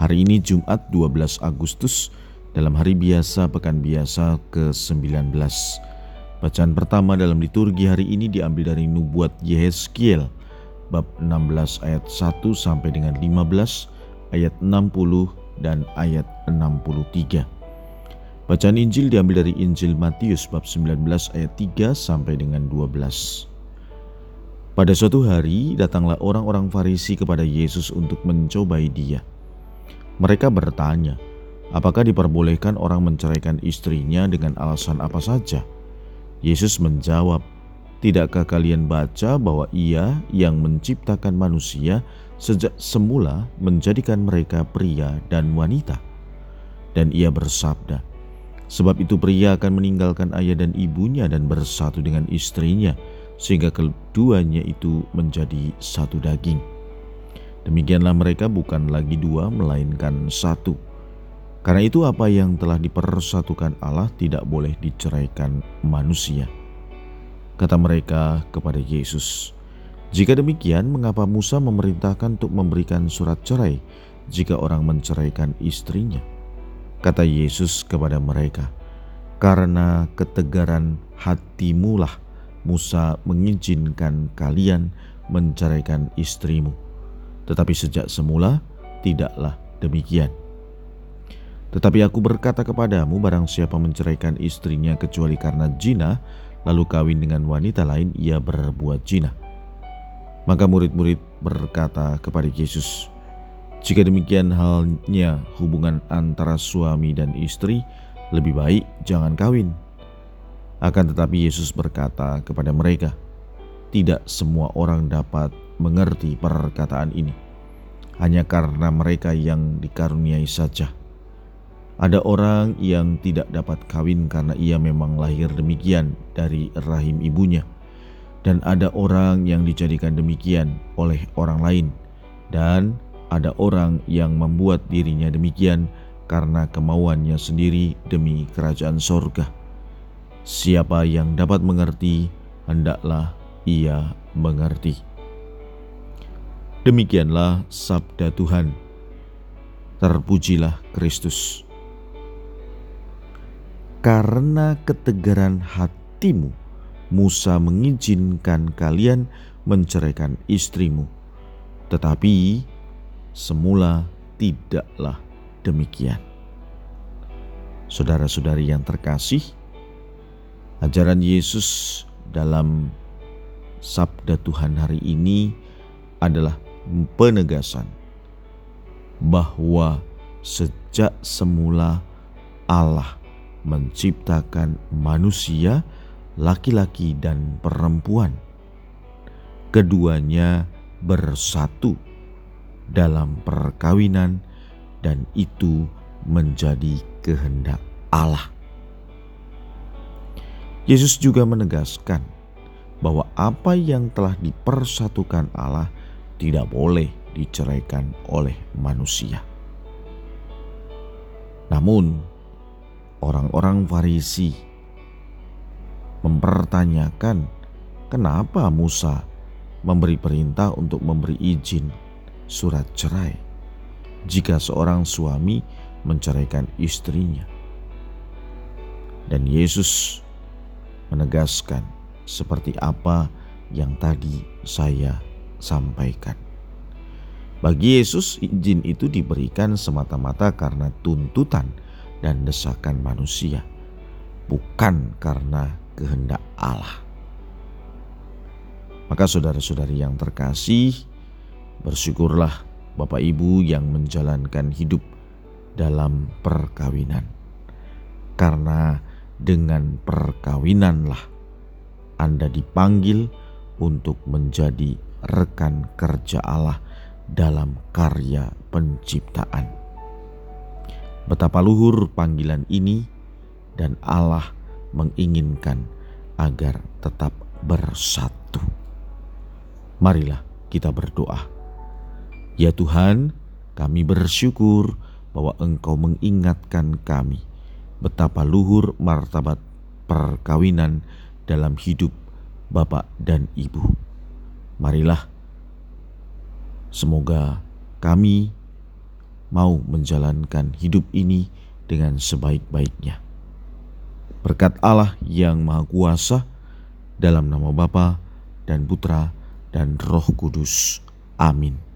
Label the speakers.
Speaker 1: Hari ini Jumat 12 Agustus dalam hari biasa pekan biasa ke-19. Bacaan pertama dalam liturgi hari ini diambil dari nubuat Yehezkiel bab 16 ayat 1 sampai dengan 15, ayat 60 dan ayat 63. Bacaan Injil diambil dari Injil Matius bab 19 ayat 3 sampai dengan 12. Pada suatu hari datanglah orang-orang Farisi kepada Yesus untuk mencobai dia. Mereka bertanya, apakah diperbolehkan orang menceraikan istrinya dengan alasan apa saja? Yesus menjawab, Tidakkah kalian baca bahwa Ia yang menciptakan manusia sejak semula menjadikan mereka pria dan wanita? Dan Ia bersabda, Sebab itu pria akan meninggalkan ayah dan ibunya dan bersatu dengan istrinya, sehingga keduanya itu menjadi satu daging. Demikianlah mereka bukan lagi dua, melainkan satu. Karena itu, apa yang telah dipersatukan Allah tidak boleh diceraikan manusia. Kata mereka kepada Yesus, "Jika demikian, mengapa Musa memerintahkan untuk memberikan surat cerai jika orang menceraikan istrinya?" Kata Yesus kepada mereka, "Karena ketegaran hatimulah Musa mengizinkan kalian menceraikan istrimu." Tetapi sejak semula tidaklah demikian. Tetapi aku berkata kepadamu, barang siapa menceraikan istrinya kecuali karena jina, lalu kawin dengan wanita lain, ia berbuat jina. Maka murid-murid berkata kepada Yesus, "Jika demikian halnya hubungan antara suami dan istri, lebih baik jangan kawin." Akan tetapi Yesus berkata kepada mereka, "Tidak semua orang dapat mengerti perkataan ini, hanya karena mereka yang dikaruniai saja. Ada orang yang tidak dapat kawin karena ia memang lahir demikian dari rahim ibunya, dan ada orang yang dijadikan demikian oleh orang lain, dan ada orang yang membuat dirinya demikian karena kemauannya sendiri demi kerajaan sorga. Siapa yang dapat mengerti, hendaklah ia mengerti. Demikianlah sabda Tuhan. Terpujilah Kristus. Karena ketegaran hatimu, Musa mengizinkan kalian menceraikan istrimu. Tetapi semula tidaklah demikian. Saudara-saudari yang terkasih, ajaran Yesus dalam sabda Tuhan hari ini adalah penegasan bahwa sejak semula Allah menciptakan manusia, laki-laki dan perempuan. Keduanya bersatu dalam perkawinan, dan itu menjadi kehendak Allah. Yesus juga menegaskan bahwa apa yang telah dipersatukan Allah tidak boleh diceraikan oleh manusia. Namun, orang-orang Farisi mempertanyakan kenapa Musa memberi perintah untuk memberi izin surat cerai jika seorang suami menceraikan istrinya. Dan Yesus menegaskan seperti apa yang tadi saya sampaikan. Bagi Yesus, izin itu diberikan semata-mata karena tuntutan dan desakan manusia, bukan karena kehendak Allah. Maka, saudara-saudari yang terkasih, bersyukurlah Bapak Ibu yang menjalankan hidup dalam perkawinan, karena dengan perkawinanlah Anda dipanggil untuk menjadi rekan kerja Allah dalam karya penciptaan. Betapa luhur panggilan ini dan Allah menginginkan agar tetap bersatu. Marilah kita berdoa. Ya Tuhan, kami bersyukur bahwa Engkau mengingatkan kami betapa luhur martabat perkawinan dalam hidup Bapak dan Ibu. Marilah semoga kami mau menjalankan hidup ini dengan sebaik-baiknya. Berkat Allah yang Maha Kuasa, dalam nama Bapa dan Putra dan Roh Kudus. Amin.